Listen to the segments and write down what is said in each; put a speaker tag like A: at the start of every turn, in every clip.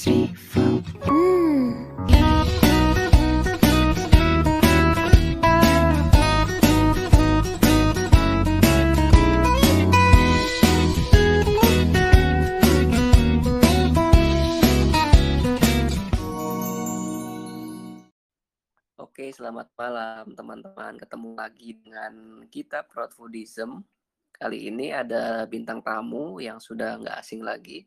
A: Oke, selamat malam teman-teman. Ketemu lagi dengan kita Proud Foodism. Kali ini ada bintang tamu yang sudah nggak asing lagi.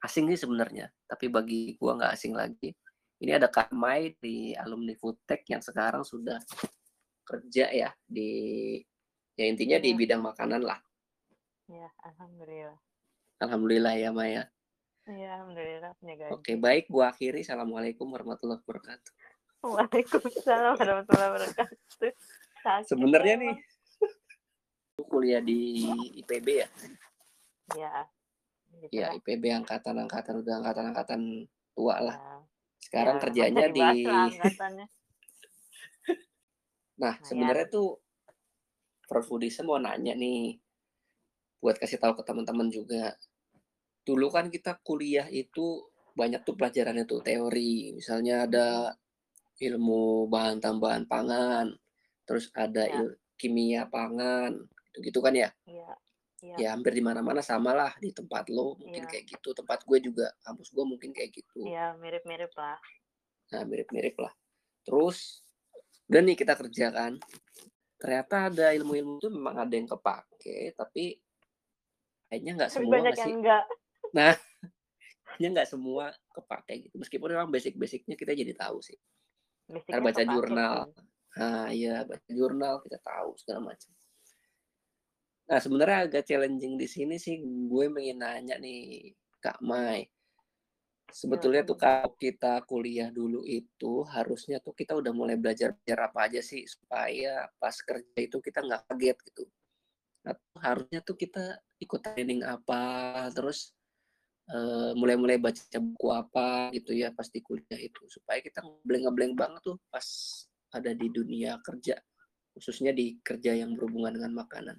A: Asing sih sebenarnya, tapi bagi gua nggak asing lagi. Ini ada Kak Mai di alumni Foodtech yang sekarang sudah kerja ya di ya intinya di
B: Iya.
A: bidang makanan lah.
B: Ya, alhamdulillah.
A: Alhamdulillah ya Maya.
B: Iya, alhamdulillah punya gaji.
A: Oke, baik gua akhiri. Assalamualaikum warahmatullahi wabarakatuh.
B: Waalaikumsalam warahmatullahi wabarakatuh. Sakit
A: Sebenarnya nih kuliah di IPB ya?
B: Ya. Gitu
A: Ya,
B: lah.
A: IPB angkatan-angkatan udah angkatan-angkatan tua lah.
B: Ya.
A: Sekarang
B: Ya,
A: kerjanya di
B: lah.
A: Nah,
B: ya.
A: sebenarnya tuh Prof Foodism mau nanya nih buat kasih tahu ke teman-teman juga. Dulu kan kita kuliah itu banyak tuh pelajarannya tuh teori. Misalnya ada ilmu bahan tambahan pangan, terus ada
B: Ya.
A: il- kimia pangan, gitu-gitu kan ya.
B: Iya. Iya.
A: Ya hampir di mana-mana sama lah di tempat lo mungkin
B: Iya.
A: kayak gitu. Tempat gue juga, kampus gue mungkin kayak gitu.
B: Iya, mirip-mirip lah.
A: Nah, mirip-mirip lah. Terus, udah nih kita kerja kan. Ternyata ada ilmu-ilmu itu memang ada yang kepake, tapi kayaknya nggak semua
B: banyak yang
A: sih.
B: enggak.
A: Kayaknya nggak semua kepake gitu. Meskipun memang basic-basicnya kita jadi tahu sih. Karena
B: Basicnya
A: baca
B: kepake
A: jurnal. Nah, iya baca jurnal kita tahu segala macam. Nah, sebenarnya agak challenging di sini sih gue pengen nanya nih Kak Mai. Sebetulnya tuh kalau kita kuliah dulu itu harusnya tuh kita udah mulai belajar belajar apa aja sih supaya pas kerja itu kita nggak kaget gitu. Atau harusnya tuh kita ikut training apa, terus eh, mulai-mulai baca buku apa gitu ya pas di kuliah itu supaya kita ngebleng-ngebleng banget tuh pas ada di dunia kerja khususnya di kerja yang berhubungan dengan makanan.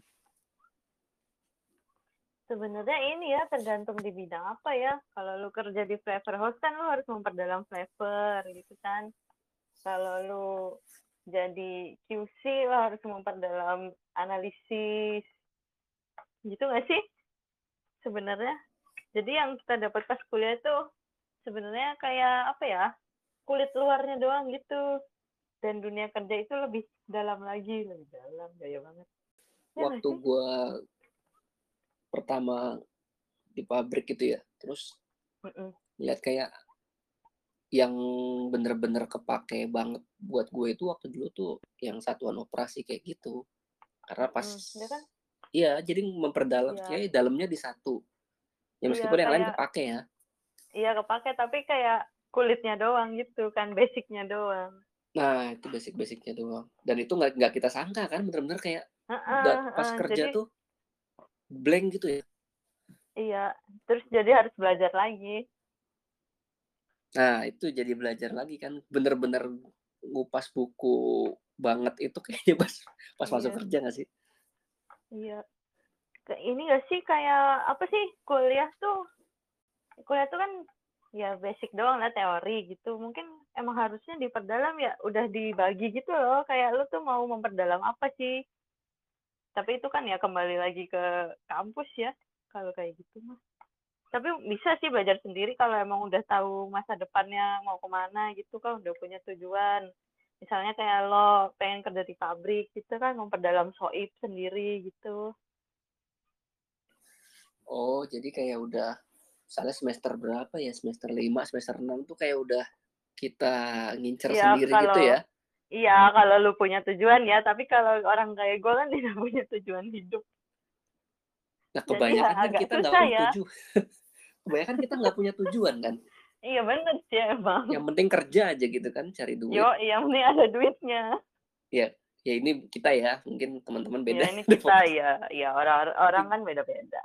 B: Sebenarnya ini ya tergantung di bidang apa ya. Kalau lu kerja di flavor house kan lu harus memperdalam flavor gitu kan. Kalau lu jadi QC lo harus memperdalam analisis. Gitu gak sih? Sebenarnya. Jadi yang kita dapat pas kuliah itu sebenarnya kayak apa ya? Kulit luarnya doang gitu. Dan dunia kerja itu lebih dalam lagi, lebih dalam, gaya banget. Ya
A: Waktu
B: sih?
A: Pertama di pabrik gitu ya, terus
B: Mm-mm.
A: lihat kayak yang bener-bener kepake banget buat gue itu waktu dulu tuh yang satuan operasi kayak gitu. Karena pas
B: Mm, ya kan?
A: iya jadi memperdalam kayak dalamnya di satu. Ya
B: Iya,
A: meskipun yang lain kepake ya.
B: Iya kepake tapi kayak kulitnya doang gitu kan basicnya doang.
A: Nah, itu basic-basicnya doang. Dan itu nggak nggak kita sangka kan bener-bener kayak
B: Heeh,
A: da- pas
B: heeh.
A: kerja
B: jadi
A: tuh blank gitu ya.
B: iya terus jadi harus belajar lagi.
A: Nah, itu jadi belajar lagi kan bener-bener ngupas buku banget itu kayaknya pas pas masuk
B: Iya.
A: kerja nggak sih?
B: Iya. Ini gak sih kayak apa sih kuliah tuh kuliah tuh kan ya basic doang lah teori gitu. Mungkin emang harusnya diperdalam ya udah dibagi gitu loh. Kayak lu tuh mau memperdalam apa sih? Tapi itu kan ya kembali lagi ke kampus ya kalau kayak gitu mah. Tapi bisa sih belajar sendiri kalau emang udah tahu masa depannya mau ke mana gitu kan udah punya tujuan. Misalnya kayak lo pengen kerja di pabrik gitu kan memperdalam soib sendiri gitu.
A: Oh, jadi kayak udah misalnya semester berapa ya? Semester 5, semester 6 tuh kayak udah kita ngincer
B: Iya,
A: sendiri gitu
B: kalau-
A: ya.
B: Iya, kalau lu punya tujuan ya, tapi kalau orang kayak gue kan tidak punya tujuan hidup.
A: Nah,
B: Jadi
A: kebanyakan
B: ya
A: kan kita nggak punya
B: ya.
A: tujuan. kebanyakan kita nggak punya tujuan kan.
B: Iya bener sih emang.
A: Yang penting kerja aja gitu kan, cari duit.
B: Yo, yang penting ada duitnya.
A: Ya ini kita ya, mungkin teman-teman beda.
B: Ya ini kita ya, ya orang orang kan beda-beda.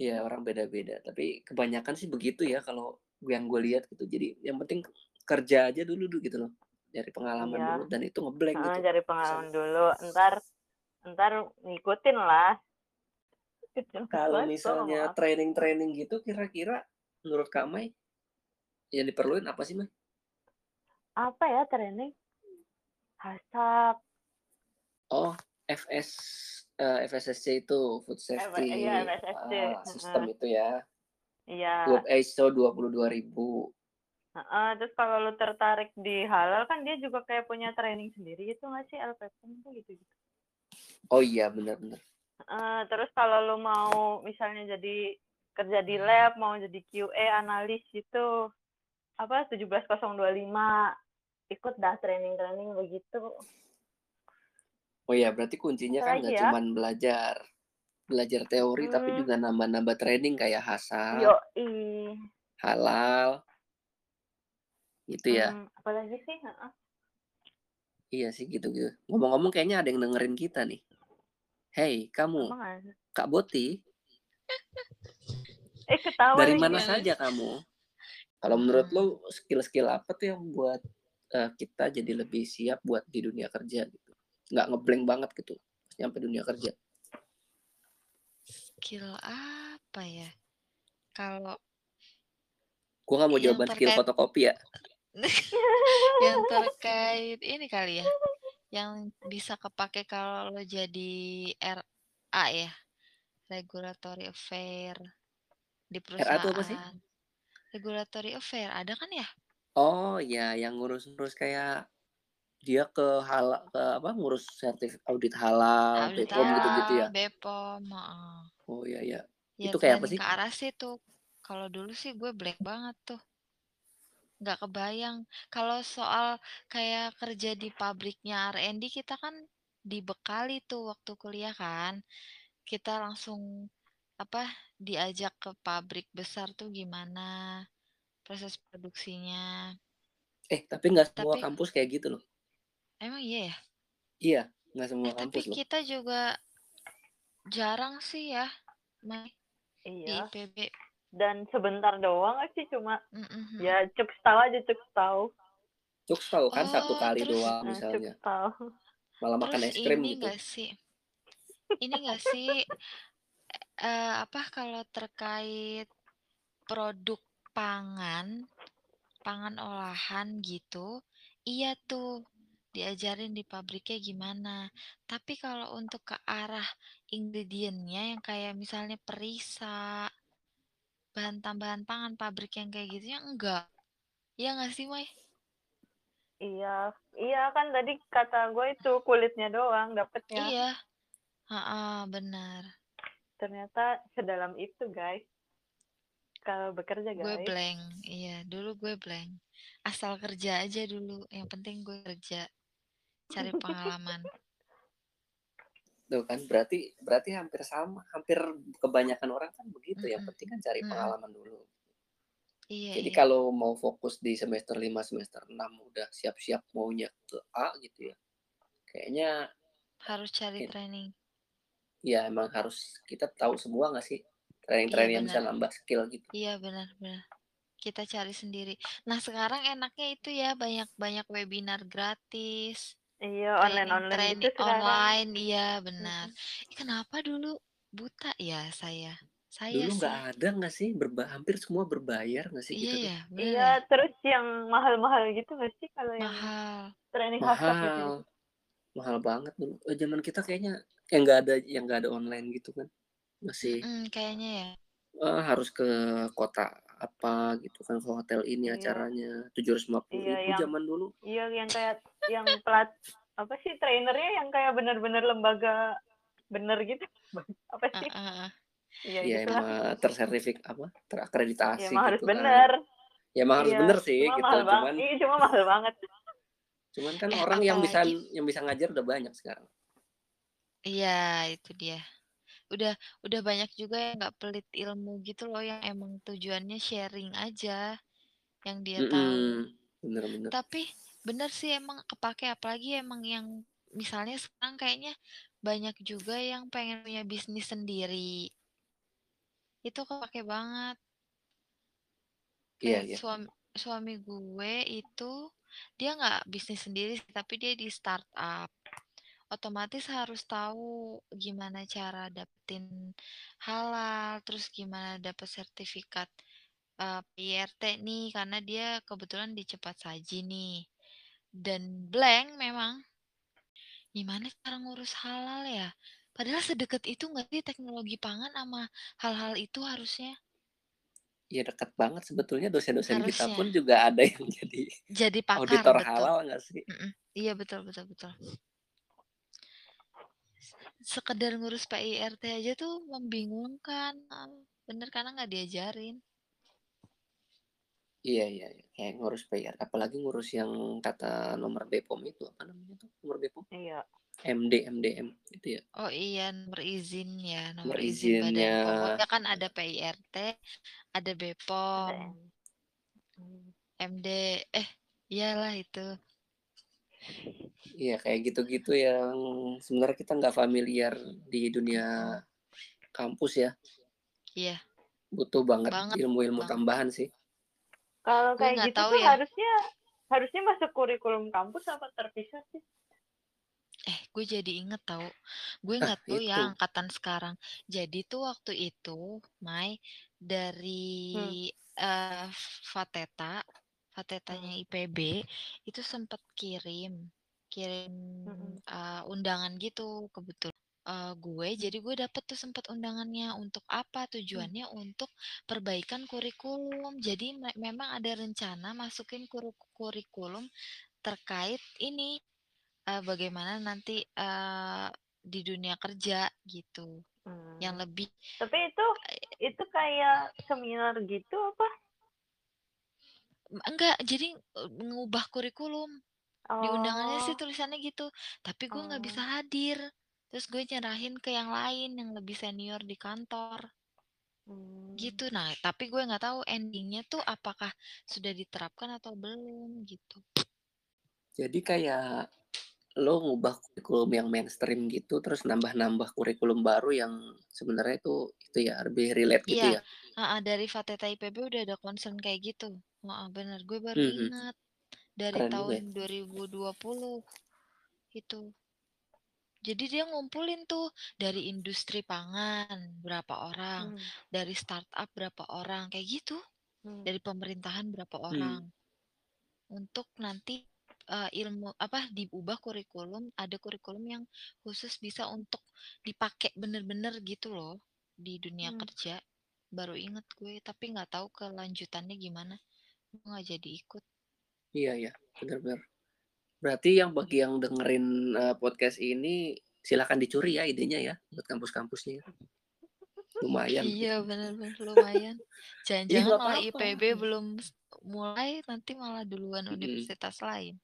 A: Iya, orang beda-beda. Tapi kebanyakan sih begitu ya kalau yang gue lihat gitu. Jadi yang penting kerja aja dulu dulu gitu loh. Dari pengalaman
B: Iya.
A: dulu dan itu ngeblank
B: Nah,
A: gitu.
B: cari pengalaman dulu, ntar ntar ngikutin lah.
A: Kalau misalnya training-training gitu kira-kira menurut Kak Mai Yang diperluin apa sih, Mai?
B: Apa ya training? HACCP.
A: Oh, FS eee, FSSC itu, Food
B: F iya,
A: Safety,
B: FSSC,
A: ah, sistem
B: heeh.
A: itu ya.
B: Iya.
A: Dua ISO 22000.
B: Heeh, terus kalau lu tertarik di halal kan dia juga kayak punya training sendiri gitu nggak sih, LPPM tuh gitu-gitu.
A: Oh iya, bener.
B: Heeh, terus kalau lu mau misalnya jadi kerja di lab, mau jadi QA analis gitu, apa, 17025, ikut dah training-training begitu.
A: Oh iya, berarti kuncinya kan
B: Apalagi
A: nggak
B: ya?
A: cuman belajar belajar teori, tapi
B: Mhm.
A: juga nambah-nambah training kayak HACCP,
B: Yoi.
A: halal. Gitu ya?
B: Mmm, apalagi sih? Heeh.
A: Iya sih, gitu-gitu. Ngomong-ngomong kayaknya ada yang dengerin kita nih. Hei, kamu? Kak Boti?
B: Eh, ketawa
A: Dari mana
C: Gimana?
A: saja kamu? Kalau menurut
C: Hmm.
A: lu skill-skill apa tuh yang buat, eee, kita jadi lebih siap buat di dunia kerja gitu? Nggak nge-blank banget gitu, nyampe dunia kerja.
C: Skill apa ya? Kalau
A: Gua nggak mau jawaban skill fotokopi ya.
C: yang terkait ini kali ya, yang bisa kepake kalau lo jadi RA ya, regulatory affair di
A: RA tuh apa sih?
C: perusahaan. Regulatory affair, ada kan ya?
A: Oh, iya, yang ngurus-ngurus kayak dia ke hala ke apa, ngurus sertif audit halal,
C: Audit
A: BPOM gitu-gitu ya?
C: halal, BPOM, heeh.
A: Oh, iya iya.
C: Ya
A: Itu kayak apa sih?
C: ke arah situ. Kalau dulu sih gue blank banget tuh. Nggak kebayang. Kalau soal kayak kerja di pabriknya R&D kita kan dibekali tuh waktu kuliah kan. Kita langsung apa, diajak ke pabrik besar tuh gimana proses produksinya.
A: Eh, tapi nggak semua
C: Tapi
A: kampus kayak gitu loh.
C: emang iya ya?
A: Iya, nggak semua
C: Eh, tapi
A: kampus loh.
C: kita juga jarang sih ya, Mai, di
B: Iya.
C: IPB.
B: Dan sebentar doang sih, cuma
C: Mhm mhm.
B: ya cuk tahu aja cuk tahu.
A: Cuk tahu kan satu
C: Oh,
A: kali
C: terus
A: doang
B: Nah, cuk
A: misalnya.
B: tahu.
A: Malah makan
C: terus
A: es krim
C: ini
A: gitu.
C: nggak sih ini nggak sih, eee, apa, kalau terkait produk pangan, pangan olahan gitu, iya tuh diajarin di pabriknya gimana. Tapi kalau untuk ke arah ingredient-nya yang kayak misalnya perisa bahan tambahan pangan pabrik yang kayak gitunya enggak. Iya nggak sih, Mai?
B: Iya, iya kan tadi kata gue itu kulitnya doang dapetnya.
C: Iya. Heeh, benar.
B: Ternyata sedalam itu, guys. Kalau bekerja,
C: Gue
B: guys.
C: blank, iya, dulu gue blank. Asal kerja aja dulu, yang penting gue kerja. Cari pengalaman.
A: Tuh kan, berarti berarti hampir sama, hampir kebanyakan orang kan begitu, yang
C: Mhm,
A: penting kan cari
C: mhm.
A: pengalaman dulu.
C: Iya
A: Jadi
C: iya.
A: kalau mau fokus di semester 5, semester 6 udah siap-siap maunya ke A gitu ya, kayaknya
C: Harus cari
A: in
C: training.
A: ya emang harus kita tahu semua nggak sih,
C: Iya,
A: training-training yang bisa nambah skill gitu.
C: Iya, benar benar. Kita cari sendiri. Nah, sekarang enaknya itu ya banyak-banyak webinar gratis.
B: Iya, online-online gitu
C: Training-training
B: sekarang.
C: online, iya benar.
B: Mhm.
C: Ih, kenapa dulu buta ya saya? Saya
A: Dulu
C: sih.
A: nggak ada nggak sih, berba hampir semua berbayar nggak sih
C: Iya
A: gitu tuh?
C: ya, benar
B: Iya,
C: ya?
B: terus yang mahal-mahal gitu nggak sih kalau yang
C: Mahal.
B: training HACCP gitu?
A: Mahal, mahal banget dulu. Eh, zaman kita kayaknya yang nggak ada yang nggak ada online gitu kan, masih
C: Mhm, kayaknya ya.
A: eee, harus ke kota apa gitu kan, ke hotel ini
B: Iya.
A: acaranya, Rp750.000
B: Iya, yang
A: zaman dulu.
B: iya yang kayak yang pelat apa sih trainernya yang kayak bener-bener lembaga bener gitu. Apa sih?
C: Heeh heeh.
B: Iya,
A: Iya,
B: gitulah.
A: emang tersertifik apa,
B: Ya
A: terakreditasi
B: harus
A: gitu kan.
B: bener.
A: Ya emang harus
B: Iya,
A: bener sih
B: cuma
A: gitu,
B: mahal
A: cuman
B: Iya, cuma mahal banget.
A: cuman kan
C: Eh,
A: orang yang bisa
C: apalagi
A: yang bisa ngajar udah banyak sekarang.
C: Iya, itu dia. Udah udah banyak juga yang nggak pelit ilmu gitu loh, yang emang tujuannya sharing aja yang dia tahu.
A: Mhm, bener bener.
C: Tapi bener sih emang kepake, apalagi emang yang misalnya sekarang kayaknya banyak juga yang pengen punya bisnis sendiri. Itu kepake banget.
A: Iya
C: Kayak
A: iya.
C: suam suami gue itu, dia nggak bisnis sendiri tapi dia di startup. Otomatis harus tahu gimana cara dapetin halal, terus gimana dapet sertifikat eee, PIRT nih karena dia kebetulan di cepat saji nih, dan blank memang. Gimana cara ngurus halal ya? Padahal sedekat itu nggak sih teknologi pangan sama hal-hal itu harusnya?
A: Ya dekat banget sebetulnya dosen-dosen kita pun juga ada yang jadi
C: Jadi pakar,
A: auditor
C: betul.
A: halal nggak sih?
C: Mhm, iya betul betul betul. Sekedar ngurus PIRT aja tuh membingungkan, heeh, bener karena nggak diajarin.
A: Iya iya iya, kayak ngurus PIR, apalagi ngurus yang kata nomor BPOM itu, apa namanya tuh nomor BPOM?
B: Iya.
A: MD, MDM itu ya?
C: Oh iya, nomor izin ya, nomor
A: Nomor
C: izin badan
A: izinnya.
C: pokoknya kan ada PIRT, ada BPOM. MD, eh, iyalah itu.
A: Iya kayak gitu-gitu yang sebenarnya kita nggak familiar di dunia kampus ya.
C: Iya.
A: Butuh banget
C: Banget
A: ilmu-ilmu
C: banget.
A: tambahan sih.
B: Kalau kayak gitu
C: tahu
B: tuh
C: ya.
B: harusnya harusnya masuk kurikulum kampus apa terpisah sih?
C: Eh, gue jadi inget tahu. Gue
A: Ah,
C: nggak tahu ya angkatan sekarang. Jadi tuh waktu itu, Mai,
B: Hmm.
C: dari, eee, Fateta, Fatetanya
B: Hmm.
C: IPB, itu sempet kirim kirim,
B: Mhm.
C: eee, undangan gitu kebetul eee, gue, jadi gue dapet tuh sempet undangannya. Untuk apa?
B: Mmm.
C: Tujuannya untuk perbaikan kurikulum. Jadi me memang ada rencana masukin kuru kurikulum terkait ini, eee, bagaimana nanti, eee, di dunia kerja gitu, yang
B: Mmm.
C: lebih
B: Tapi itu itu kayak seminar gitu apa?
C: Enggak, jadi, mengubah kurikulum. Di undangannya sih
B: Oh.
C: tulisannya gitu, tapi gue nggak bisa
B: Oh.
C: hadir. Terus gue nyerahin ke yang lain yang lebih senior di kantor.
B: Mmm.
C: Gitu. Nah, tapi gue nggak tahu ending-nya tuh apakah sudah diterapkan atau belum, gitu.
A: Jadi kayak lo ngubah kurikulum yang mainstream gitu, terus nambah-nambah kurikulum baru yang sebenarnya itu itu ya, lebih relate gitu
C: Iya,
A: ya?
C: heeh, dari Fateta IPB udah ada concern kayak gitu. Heeh, bener, gue baru
A: Mhm.
C: inget. Dari
A: Keren juga ya.
C: tahun 2020 itu. Jadi dia ngumpulin tuh dari industri pangan berapa orang,
B: Mmm.
C: dari startup berapa orang, kayak gitu.
B: Mmm.
C: Dari pemerintahan berapa
A: Mmm.
C: orang. Untuk nanti, eee, ilmu apa, diubah kurikulum, ada kurikulum yang khusus bisa untuk dipakai bener-bener gitu loh, di dunia
B: Mmm.
C: kerja. Baru inget gue, tapi nggak tahu kelanjutannya gimana. Gue nggak jadi ikut.
A: Iya iya, bener bener. Berarti yang bagi yang dengerin, eee, podcast ini silakan dicuri ya idenya ya, buat kampus-kampusnya. Lumayan
C: Iya, bener bener, lumayan. Jangan-jangan
A: nggak
C: malah
A: apa-apa.
C: IPB belum mulai, nanti malah duluan
A: Mhm.
C: universitas lain.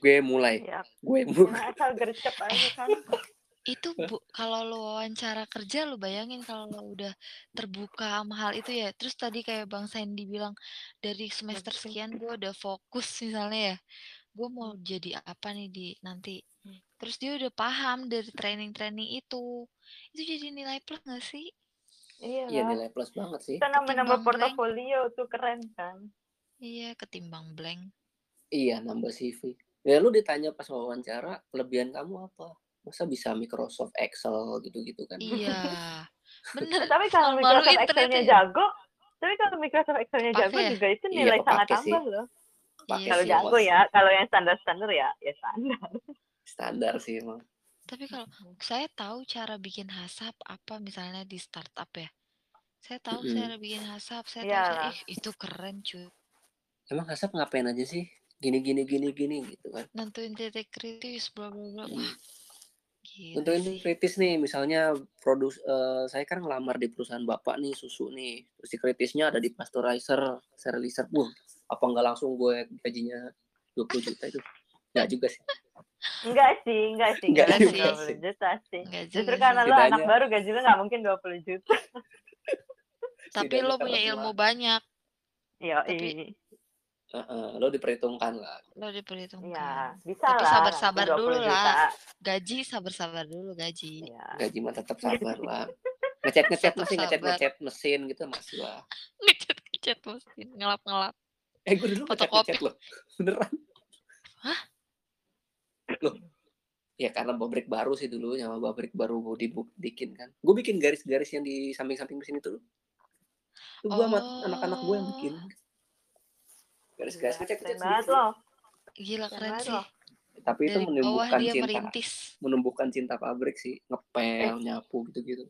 A: Gue mulai,
B: Iya.
A: gue
B: Ya
A: mulai.
B: asal gercep aja kan.
C: Itu bu kalau lu wawancara kerja, lu bayangin kalau lu udah terbuka sama hal itu ya, terus tadi kayak Bang Sandy bilang, dari semester sekian gue udah fokus misalnya ya, gue mau jadi apa nih di nanti.
B: Mmm.
C: Terus dia udah paham dari training-training itu. Itu jadi nilai plus nggak sih?
A: Iya,
B: Iyalah.
A: nilai plus banget sih.
C: Ketimbang blank.
B: portofolio tuh keren kan.
C: Iya, ketimbang blank.
A: Iya, nambah CV. Ya lu ditanya pas wawancara, kelebihan kamu apa? Masa bisa Microsoft Excel gitu-gitu kan.
C: Iya, bener.
B: tapi kalau Microsoft Excel-nya
C: ya.
B: jago tapi kalau Microsoft Excel-nya jago
C: ya?
B: juga itu
A: Iya,
B: nilai sangat
A: kepake sih.
B: tambah loh.
C: Iya
B: Kalau jago ya, kalau yang standar-standar ya, ya standar.
A: Standar sih emang.
C: Tapi kalau saya tahu cara bikin HACCP apa misalnya di startup ya. Saya tahu
A: Mhm.
C: cara bikin HACCP, saya tahu cara
B: Iyalah.
C: ih itu keren cuy.
A: Emang HACCP ngapain aja sih? Gini gini gini gini gitu kan.
C: Nentuin titik kritis bla bla bla. Wah,
A: Hmm.
C: Gila
A: Tentuin
C: sih.
A: kritis nih, misalnya produs eee, saya kan ngelamar di perusahaan bapak nih, susu nih. Terus di kritisnya ada di pasteurizer, sterilizer. Wah, apa nggak langsung gue gajinya 20 juta itu? Nggak juga sih.
B: Enggak sih, enggak sih,
A: Nggak
B: enggak
A: juga
C: sih.
B: 20
A: sih.
B: juta sih.
C: Enggak
B: Justru karena
C: sih.
B: lu anak baru gaji lu nggak mungkin 20 juta.
C: Tapi lo punya ilmu banyak.
B: Yoi.
C: Tapi
A: Heeh, lo diperhitungkan lah.
C: lo
B: Iya,
C: diperhitungkan.
B: bisa
C: Tapi
B: lah
C: sabar-sabar
B: 20
C: dulu
B: juta.
C: lah. Gaji sabar-sabar dulu gaji.
B: Iya.
A: Gaji mah tetap sabar lah. Ngechat ngechat
C: Tetap
A: masih ngechat
C: sabar.
A: ngechat mesin gitu masih lah.
C: Ngechat-ngechat mesin, ngelap-ngelap.
A: Eh gue dulu ngechat
C: Fotokopi.
A: ngechat loh. Beneran.
C: Hah?
A: Loh. Ya karena pabrik baru sih dulu, sama pabrik baru dibu bikin kan. Gue bikin garis-garis yang di samping-samping mesin itu. Itu gua sama anak-anak gue yang
C: Oh.
A: bikin. Garis-garis kecil-kecil
B: keren banget
A: sendiri.
B: loh.
C: Gila
B: Keren
C: sih.
B: loh.
A: Tapi itu
C: Dari bawah
A: menumbuhkan
C: dia
A: cinta,
C: merintis.
A: menumbuhkan cinta pabrik sih,
B: Eh.
A: ngepel, nyapu gitu-gitu.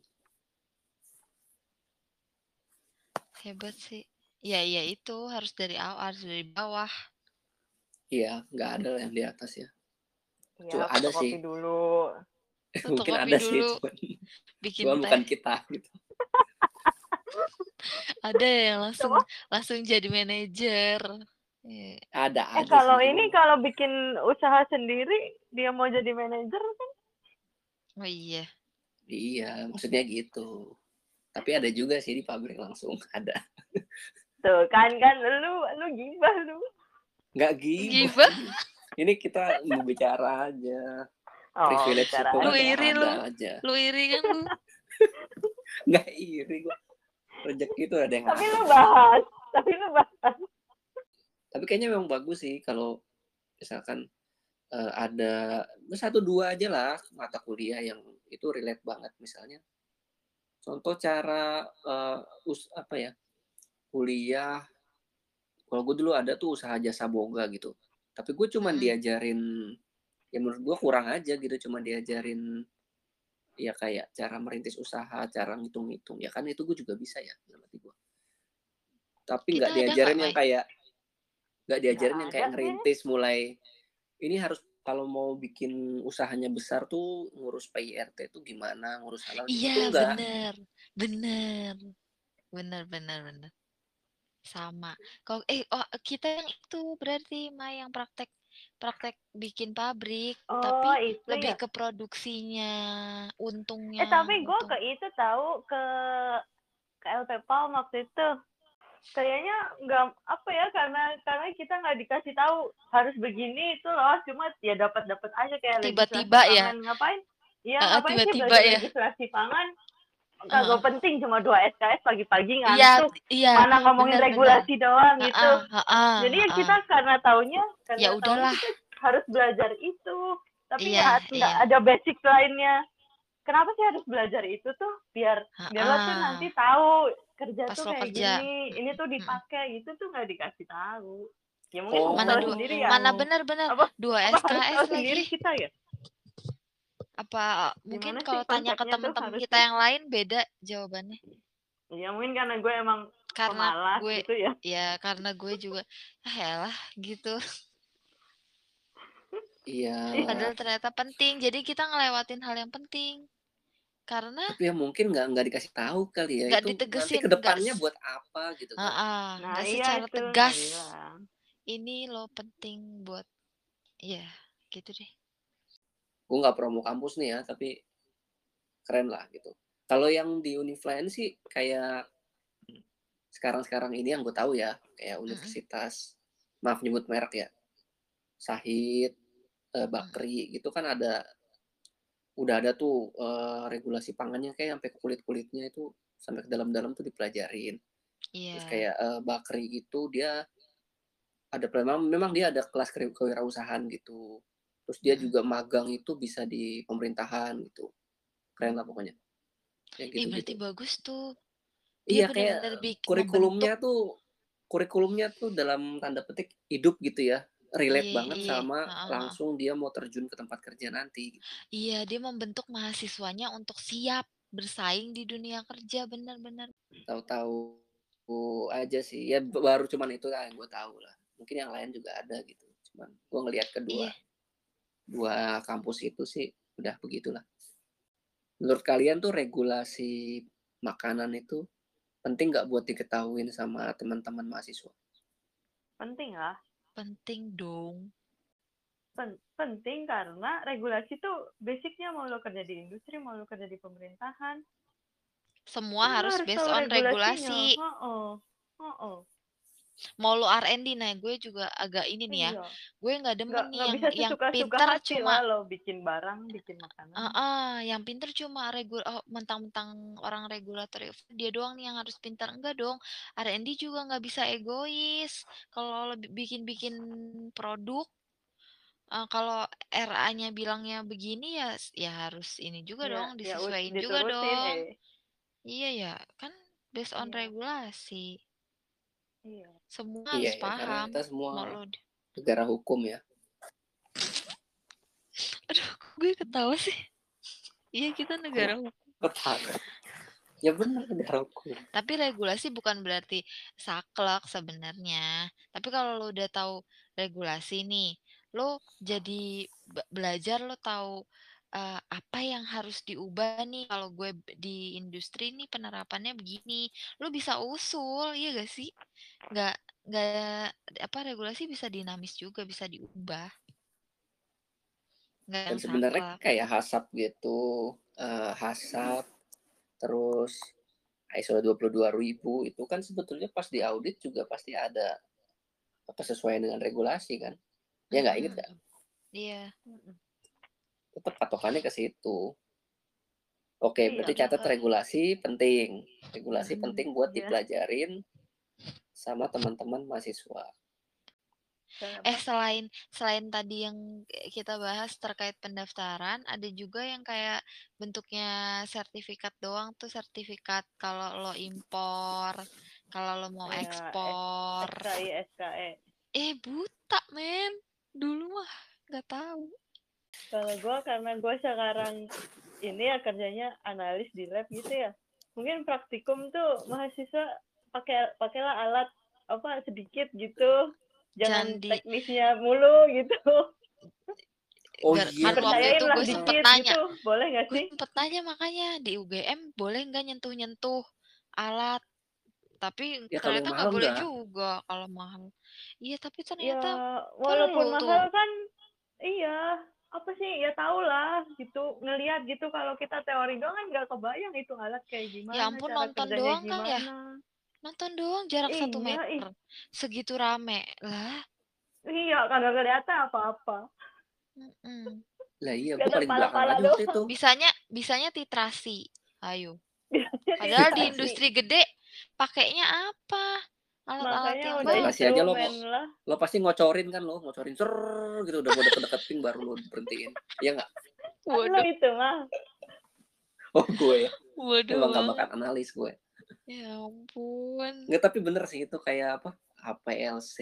C: Hebat sih. Ya iya itu harus dari awal, harus dari bawah.
A: Iya, nggak ada yang di atas ya.
B: Iya,
A: Cuma ada sih.
B: dulu.
A: Mungkin ada sih,
C: dulu,
A: cuman,
C: bikin
A: cuman bukan kita gitu.
C: Ada yang langsung
B: Coba.
C: langsung jadi manajer. Iya.
A: Ada
B: Eh
A: ada
B: kalau
A: sih,
B: ini kalau bikin usaha sendiri dia mau jadi manajer kan?
C: Oh iya.
A: iya, maksudnya gitu. Tapi ada juga sih di pabrik langsung ada.
B: Tuh kan kan lu lu gibah lu.
A: Nggak gibah.
C: Gibah.
A: Ini kita mau bicara aja.
B: Oh,
A: Privilege
B: bicara
A: itu
C: Lu
B: aja.
C: iri lu.
A: aja.
C: Lu iri kan lu?
A: Nggak iri gua. Rezeki itu ada yang
B: Tapi lu bahas, tapi lu bahas.
A: Tapi kayaknya memang bagus sih kalau misalkan eh, ada satu dua aja lah mata kuliah yang itu relate banget misalnya. Contoh cara eh, us apa ya kuliah. Kalau gue dulu ada tuh usaha jasa boga gitu. Tapi gue cuman
C: Mm-mm.
A: diajarin ya menurut gue kurang aja gitu. Cuma diajarin ya kayak cara merintis usaha, cara ngitung-ngitung. Ya kan itu gue juga bisa ya gue. Tapi nggak diajarin yang kayak nggak diajarin
B: Nggak
A: yang kayak ngerintis mulai ini harus kalau mau bikin usahanya besar tuh ngurus PIRT tuh gimana, ngurus halal itu
C: Iya
A: enggak.
C: bener, bener, bener, bener, bener. Sama. Kalau eh oh, kita yang itu berarti Mai yang praktek praktek bikin pabrik,
B: Oh,
C: tapi
B: itu
C: lebih
B: ya.
C: ke produksinya,
B: Eh
C: untungnya,
B: tapi gue
C: untung.
B: ke itu tahu ke ke LP Palm waktu itu. Kayaknya nggak apa ya karena karena kita nggak dikasih tahu harus begini itu loh cuma ya dapat dapat aja kayak
C: Tiba-tiba ya.
B: pangan ngapain Iya
C: Heeh,
B: ngapain sih
C: tiba-tiba
B: belajar
C: ya.
B: legislasi pangan kagak
C: Heeh.
B: penting cuma dua SKS pagi-pagi
C: Iya,
B: ngantuk
C: iya,
B: mana ngomongin
C: bener, bener.
B: regulasi doang gitu
C: Heeh, heeh,
B: jadi ya kita karena taunya karena
C: Ya udahlah.
B: harus belajar itu tapi
C: Iya,
B: ya nggak
C: iya.
B: ada basic lainnya kenapa sih harus belajar itu tuh biar biar lo tuh nanti tahu kerja
C: Pas
B: tuh kayak
C: kerja.
B: gini ini tuh dipakai gitu tuh nggak dikasih tahu ya mungkin
A: Oh,
C: Mana
B: tahu
C: dua,
B: sendiri ya
C: mana bener-bener
B: apa
C: dua SKS
B: tahu sendiri
C: lagi.
B: kita ya
C: Apa mungkin
B: gimana sih
C: kalau tanya ke teman-teman kita yang lain beda jawabannya.
B: ya mungkin karena gue emang
C: Karena
B: pemalas
C: gue
B: gitu ya
C: ya karena gue juga ah elah gitu.
A: Iya.
C: Padahal ternyata penting. Jadi kita ngelewatin hal yang penting. Karena
A: Tapi ya mungkin nggak nggak dikasih tahu kali ya
C: nggak
A: itu nanti
C: ditegesin,
A: ke
C: nggak
A: depannya
C: s-
A: buat apa gitu kan.
C: Heeh,
B: nah
C: nggak
B: iya
C: secara
B: itu nggak
C: tegas.
B: bilang
C: Ini lo penting buat ya gitu deh.
A: Gue nggak promo kampus nih ya, tapi keren lah gitu. Kalau yang di Uniflain sih kayak sekarang-sekarang ini yang gue tahu ya, kayak universitas, maaf nyebut merek ya, Sahid, eh. Bakri gitu kan ada udah ada tuh eh, regulasi pangannya kayak sampai ke kulit-kulitnya itu sampai ke dalam-dalam tuh dipelajarin. Terus
C: Iya.
A: kayak eh, Bakri itu dia ada memang memang dia ada kelas kewi- kewirausahaan gitu. Terus dia
C: Mm-mm.
A: juga magang itu bisa di pemerintahan gitu. Keren lah pokoknya. Ya
C: Ih berarti
A: gitu-gitu.
C: bagus tuh. Dia
A: Iya kayak
C: bik membentuk.
A: kurikulumnya tuh kurikulumnya tuh dalam tanda petik hidup gitu ya. Relate
C: Iya
A: banget
C: iya.
A: sama
C: Heeh, heeh.
A: langsung dia mau terjun ke tempat kerja nanti.
C: Iya dia membentuk mahasiswanya untuk siap bersaing di dunia kerja benar-benar.
A: Tahu-tahu aja sih. Ya baru cuman itu lah yang gue tahu lah. Mungkin yang lain juga ada gitu. Cuman gue ngelihat kedua
C: Iya.
A: dua kampus itu sih udah begitulah. Menurut kalian tuh regulasi makanan itu penting nggak buat diketahuin sama teman-teman mahasiswa?
B: penting lah
C: Penting dong.
B: Pen- penting karena regulasi tuh basicnya mau lo kerja di industri mau lo kerja di pemerintahan
C: Semua
B: lo
C: harus
B: harus
C: based on regulasi.
B: oh oh
C: Mau lo R&D nah gue juga agak ini nih ya.
B: iya
C: Gue nggak demen
B: nggak
C: nih
B: nggak
C: yang
B: bisa
C: yang pinter cuma
B: lo bikin barang bikin makanan
C: Ah, ah, yang pinter cuma regul oh, mentang-mentang orang regulator ya, dia doang nih yang harus pintar enggak dong R&D juga nggak bisa egois kalau lo bi- bikin-bikin produk eh, kalau RA-nya bilangnya begini ya ya harus ini juga
B: ya
C: dong
B: ya us-
C: disesuaiin juga dong
B: eh
C: iya ya kan based on
B: Iya.
C: regulasi.
B: Iya.
C: Semua
A: Iya
C: harus
A: ya,
C: paham.
A: kita semua
C: di-
A: negara hukum ya.
C: Aduh, gue ketawa sih. Iya, kita negara hukum.
A: Ketawa. Ya benar negara hukum.
C: Tapi regulasi bukan berarti saklek sebenarnya. Tapi kalau lo udah tahu regulasi nih, lo jadi be- belajar lo tahu eh, apa yang harus diubah nih. Kalau gue di industri nih penerapannya begini, lo bisa usul, iya gak sih? Nggak nggak apa regulasi bisa dinamis juga, bisa diubah. Nggak
A: Dan
C: yang
A: sebenarnya kayak hasap gitu, eh, hasap terus ISO 22000 itu kan sebetulnya pas di audit juga pasti ada apa sesuai dengan regulasi kan. Ya nggak inget kan?
C: Iya.
A: Tetap patokannya ke situ. Oke,
B: Iya,
A: berarti catat regulasi penting. Regulasi
C: Mm-mm.
A: penting buat
B: Iya.
A: dipelajarin sama teman-teman mahasiswa.
C: Eh selain selain tadi yang kita bahas terkait pendaftaran, ada juga yang kayak bentuknya sertifikat doang tuh sertifikat kalau lo impor, kalau lo mau
B: Iya,
C: ekspor.
B: SKI SKE.
C: Eh buta men, dulu mah nggak tahu.
B: Kalau gue karena gue sekarang ini ya kerjanya analis di lab gitu ya. Mungkin praktikum tuh mahasiswa pakai pakailah alat apa sedikit gitu. Jangan
C: Jangan di-
B: teknisnya mulu gitu.
A: Oh
C: Gar-
A: iya,
C: kan waktu itu
B: lah
C: gue sempet
B: dikit
C: nanya,
B: gitu. Boleh gak
C: gue
B: sih?
C: sempet nanya makanya di UGM boleh nggak nyentuh-nyentuh alat, tapi
A: Ya,
C: ternyata nggak
A: mahal
C: boleh
A: nggak.
C: juga kalau mahal. Iya tapi
B: Ya
C: ternyata
B: walaupun
C: perlu tuh.
B: mahal kan iya apa sih ya tau lah gitu ngelihat gitu kalau kita teori doang kan nggak kebayang itu alat kayak gimana
C: Ya ampun
B: cara
C: nonton doang kan ya.
B: gimana
C: Nonton doang jarak satu
B: Iya, ih.
C: meter. Segitu rame. Lah.
B: iya kagak kelihatan apa-apa
C: mm-mm.
A: Lah iya, gue paling belakang aja waktu itu.
C: Bisanya bisanya titrasi. Ayo. Padahal di industri gede pakainya apa? Alat-alat
B: makanya
C: yang
B: udah.
A: Kasih aja lo,
B: lah
A: Lo pasti ngocorin kan lo, ngocorin ser gitu udah mau deket-deket ping baru lo berhentiin. Iya nggak?
B: kan lo
C: Waduh,
B: itu mah
A: Oh gue ya,
C: waduh.
A: emang gak
C: banget.
A: bakat analis gue.
C: Ya ampun.
A: Nggak tapi bener sih itu kayak apa? HPLC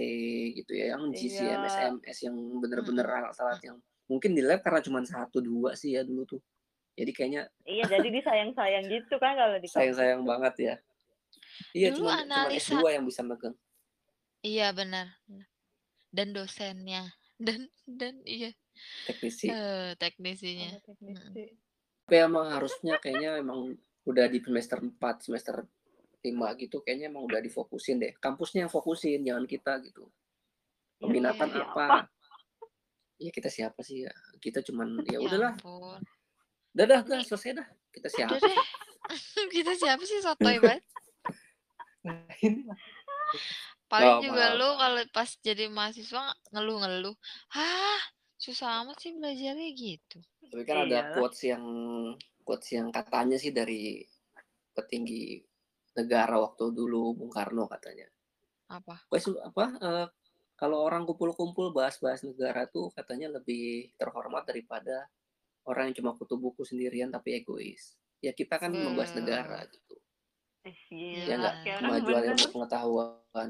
A: gitu ya, yang GCM,
B: Iya.
A: SMS yang bener-bener alat-alat yang mungkin di lab karena cuma satu dua sih ya dulu tuh. Jadi kayaknya
B: iya jadi disayang-sayang gitu kan kalau di kampus.
A: sayang-sayang banget ya. Iya
C: Dulu
A: cuma cuma
C: analisa-
A: S2 yang bisa megang.
C: Iya benar. Dan dosennya dan dan iya
A: Teknisi.
C: eh, teknisinya.
B: Sama teknisi.
A: Tapi emang harusnya kayaknya emang udah di semester 4, semester 5 gitu kayaknya emang udah difokusin deh. Kampusnya yang fokusin, jangan kita gitu.
B: Ya,
A: Peminatan
C: iya.
A: apa? Ya kita siapa sih ya? Kita cuman ya
C: Ya
A: udahlah. Udah dah, udah selesai dah. Kita siapa?
C: Kita siapa sih sotoy banget? Paling
A: Oh,
C: juga
A: maaf.
C: lu kalau pas jadi mahasiswa ngeluh-ngeluh. Hah, susah amat sih belajarnya gitu.
A: Tapi kan ada quotes yang quotes yang katanya sih dari petinggi negara waktu dulu Bung Karno katanya.
C: Apa?
A: Wes apa eh, kalau orang kumpul-kumpul bahas-bahas negara tuh katanya lebih terhormat daripada orang yang cuma kutu buku sendirian tapi egois. Ya kita kan membahas
C: Hmm.
A: negara gitu.
B: Eh,
C: Iya,
A: Ya enggak
B: kayak orang
A: kemajuan
B: bener.
A: ilmu pengetahuan.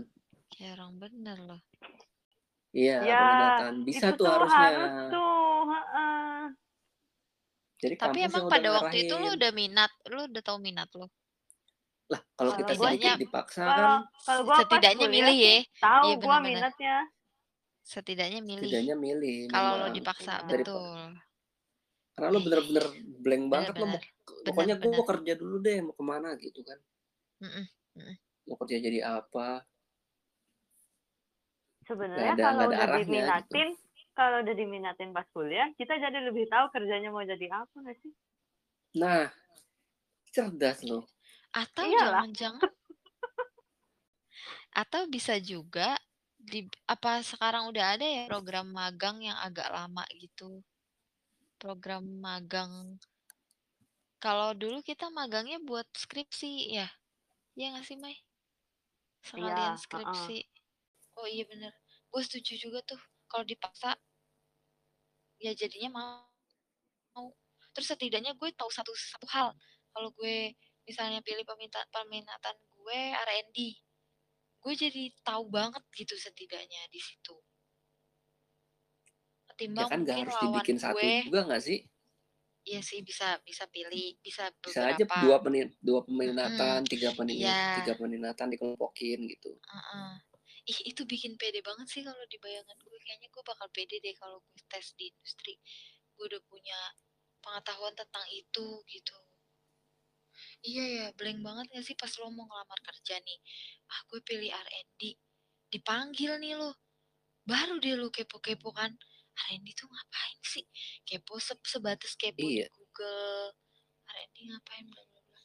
C: Kayak orang bener loh.
A: Iya,
B: Ya,
A: peminatan. Bisa
B: itu
A: tuh
B: tuh
A: harusnya.
B: harus tuh heeh.
A: Jadi
C: Tapi emang pada waktu itu lu udah minat, lu udah tahu minat lu.
A: lah kalau
B: Kalau
A: kita sedikit dipaksa
B: kalau
A: kan
B: kalau gua pas
C: Setidaknya milih ya.
B: tahu
C: Iya,
B: gua minatnya
C: Setidaknya milih.
A: setidaknya milih
C: Kalau lo dipaksa.
A: Dari-
C: betul.
A: karena lu bener-bener blank banget lo mau pokoknya gue mau kerja dulu deh mau ke mana gitu kan Mau kerja jadi apa
B: sebenarnya
A: ada-
B: kalau
A: nggak ada
B: udah
A: arahnya gitu.
B: diminatin kalau udah diminatin pas kuliah kita jadi lebih tahu kerjanya mau jadi apa nggak sih
A: nah cerdas lo
C: Atau
B: Iyalah.
C: jangan-jangan atau bisa juga di apa sekarang udah ada ya program magang yang agak lama gitu. Program magang. Kalau dulu kita magangnya buat skripsi ya. Iya nggak sih, Mai? Sekalian
B: Iya,
C: skripsi. Oh iya bener. Gue setuju juga tuh. Kalau dipaksa ya jadinya mau. mau. Terus setidaknya gue tahu satu satu hal. Kalau gue misalnya pilih peminta peminatan gue R&D. Gue jadi tahu banget gitu setidaknya di situ.
A: Ya
C: Ketimbang
A: kan nggak
C: mungkin
A: harus dibikin satu
C: gue,
A: juga nggak sih?
C: Iya sih bisa bisa pilih, bisa
A: Bisa aja
C: beberapa.
A: dua penin dua peminatan, tiga peminat,
C: iya,
A: tiga peminatan dikelompokin gitu.
C: heeh. Ih, itu bikin pede banget sih kalau di bayangan gue. Kayaknya gue bakal pede deh kalau gue tes di industri. Gue udah punya pengetahuan tentang itu gitu. Iya ya, blank banget gak sih pas lo mau ngelamar kerja nih. Ah, gue pilih R&D. Dipanggil nih lo. Baru deh lo kepo-kepo kan. R&D tuh ngapain sih? Kepo se sebatas kepo di
A: Iya.
C: Google. R&D ngapain bla bla bla.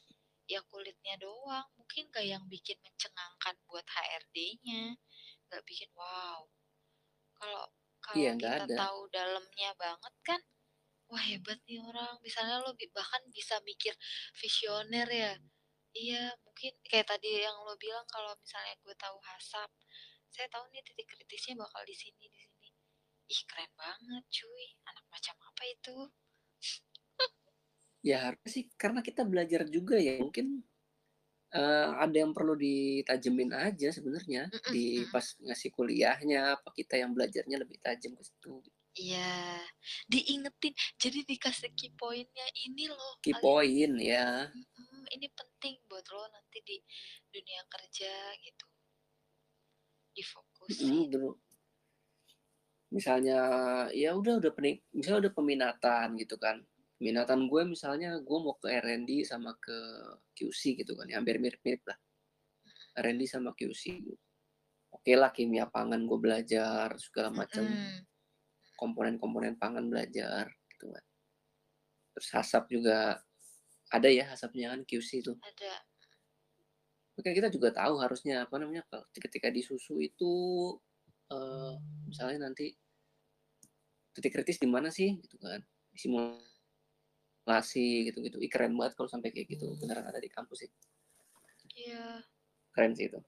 C: Ya kulitnya doang. Mungkin gak yang bikin mencengangkan buat HRD-nya. Gak bikin wow. Kalau kalau
A: Iya
C: kita
A: ada.
C: tahu dalamnya banget kan, wah hebat nih orang. Misalnya lo bahkan bisa mikir visioner ya. Iya, mungkin kayak tadi yang lo bilang kalau misalnya gue tahu hasap, saya tahu nih titik kritisnya bakal di sini di sini. Ih keren banget cuy, anak macam apa itu?
A: Ya harusnya sih karena kita belajar juga ya mungkin eh, ada yang perlu ditajemin aja sebenarnya di pas ngasih kuliahnya apa kita yang belajarnya lebih tajam ke situ.
C: Iya, diingetin. Jadi dikasih key pointnya ini loh.
A: Key point ya.
C: mm, ini penting buat lo nanti di dunia kerja gitu.
A: Mm,
C: Difokusin.
A: Misalnya ya udah udah pening, misalnya udah peminatan gitu kan. Peminatan gue misalnya gue mau ke R&D sama ke QC gitu kan, ya hampir mirip-mirip lah. R&D sama QC. Oke lah kimia pangan gue belajar segala macam
C: Mm-mm.
A: komponen-komponen pangan belajar gitu kan. Terus hasap juga ada ya hasapnya kan QC itu.
C: Ada.
A: Oke kita juga tahu harusnya apa namanya ketika di susu itu eh, misalnya nanti titik kritis di mana sih gitu kan. Simulasi gitu-gitu. Ih, keren banget kalau sampai kayak gitu. Beneran ada di kampus sih.
C: Iya.
A: keren sih itu.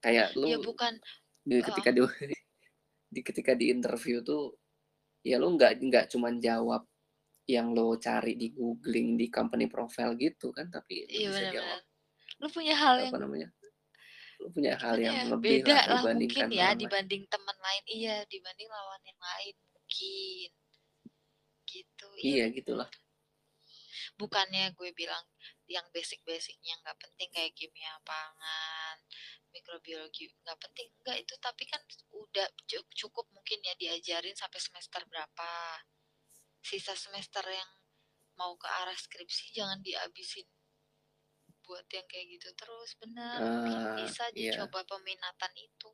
A: Kayak
C: Ya
A: lu
C: bukan.
A: di ketika di, di ketika di interview tuh ya lu nggak nggak cuman jawab yang lo cari di googling di company profile gitu kan tapi lu
C: Iya
A: bisa jawab.
C: Benar-benar. Lu punya hal yang
A: apa namanya lu punya hal
C: gimana
A: yang
C: ya
A: lebih
C: beda
A: lah
C: lah mungkin ya
A: lain.
C: dibanding teman lain. Iya dibanding lawan yang lain mungkin. Gitu iya.
A: Iya
C: benar
A: gitulah.
C: Bukannya gue bilang yang basic-basicnya nggak penting kayak kimia pangan mikrobiologi nggak penting enggak itu. Tapi kan udah cu- cukup mungkin ya diajarin sampai semester berapa. Sisa semester yang mau ke arah skripsi jangan dihabisin buat yang kayak gitu terus benar mungkin
A: ah
C: bisa
A: iya.
C: dicoba peminatan itu.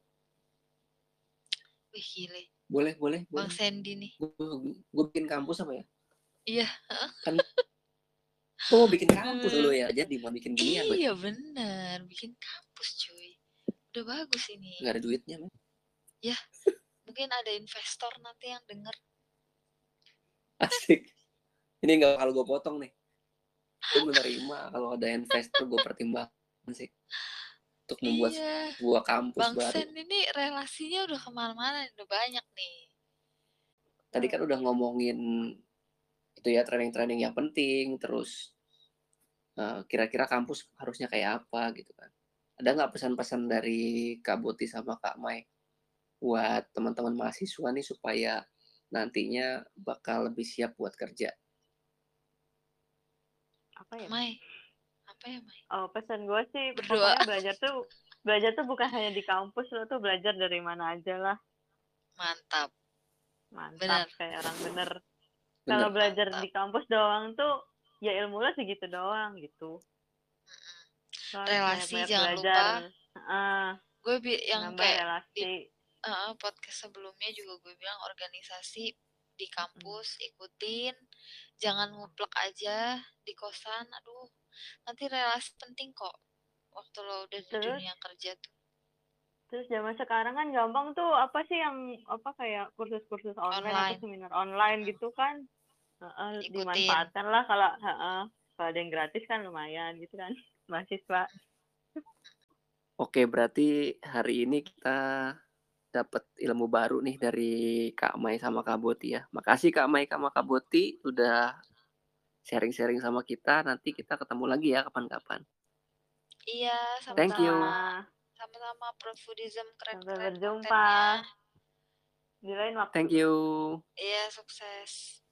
C: Wih gile.
A: Boleh boleh
C: bang
A: boleh
C: Sandy nih.
A: Gue bikin kampus apa ya?
C: Iya.
A: Kan gue mau bikin kampus dulu ya. Jadi mau bikin gue
C: iya bener. Bikin kampus cuy. Udah bagus ini.
A: Nggak ada duitnya men
C: ya mungkin ada investor nanti yang denger.
A: Asik. Ini nggak kalau gue potong nih gue menerima kalau ada investor gue pertimbangkan sih. Untuk membuat
C: iya.
A: sebuah kampus
C: bang
A: baru.
C: Sen ini relasinya udah ke mana-mana udah banyak nih.
A: Tadi kan udah ngomongin itu ya training-training yang penting terus eh, kira-kira kampus harusnya kayak apa gitu kan. Ada nggak pesan-pesan dari Kak Boti sama Kak Mai buat teman-teman mahasiswa nih supaya nantinya bakal lebih siap buat kerja
B: apa ya
C: Mai? Apa ya Mai?
B: Oh pesan gue sih
C: Berdoa.
B: pokoknya belajar tuh belajar tuh bukan hanya di kampus lo tuh belajar dari mana aja lah.
C: Mantap.
B: Mantap
C: Bener.
B: kayak orang bener. Kalau
A: bener
B: belajar
C: Mantap.
B: di kampus doang tuh ya ilmu lo segitu doang gitu. Harus
C: relasi jangan
B: belajar.
C: lupa.
B: Heeh,
C: gue bi- yang kayak di
B: relasi
C: eh, podcast sebelumnya juga gue bilang organisasi di kampus ikutin jangan nguplek aja di kosan aduh. Nanti relasi penting kok waktu lo udah di
B: terus?
C: dunia kerja tuh.
B: Terus zaman sekarang kan gampang tuh apa sih yang apa kayak kursus-kursus online atau
C: online.
B: seminar online
C: Mm,
B: gitu kan? Heeh,
C: ikutin.
B: dimanfaatkan lah kalau heeh, kalau ada yang gratis kan lumayan gitu kan mahasiswa.
A: Oke berarti hari ini kita dapat ilmu baru nih dari Kak Mai sama Kak Boti ya makasih Kak Mai sama Kak Boti udah sharing-sharing sama kita nanti kita ketemu lagi ya kapan-kapan
C: Iya,
A: Thank you.
C: sama-sama. Sama-sama Prof Foodism
B: Sampai
C: keren-keren
B: berjumpa di lain waktu.
A: Thank you.
C: Iya, sukses.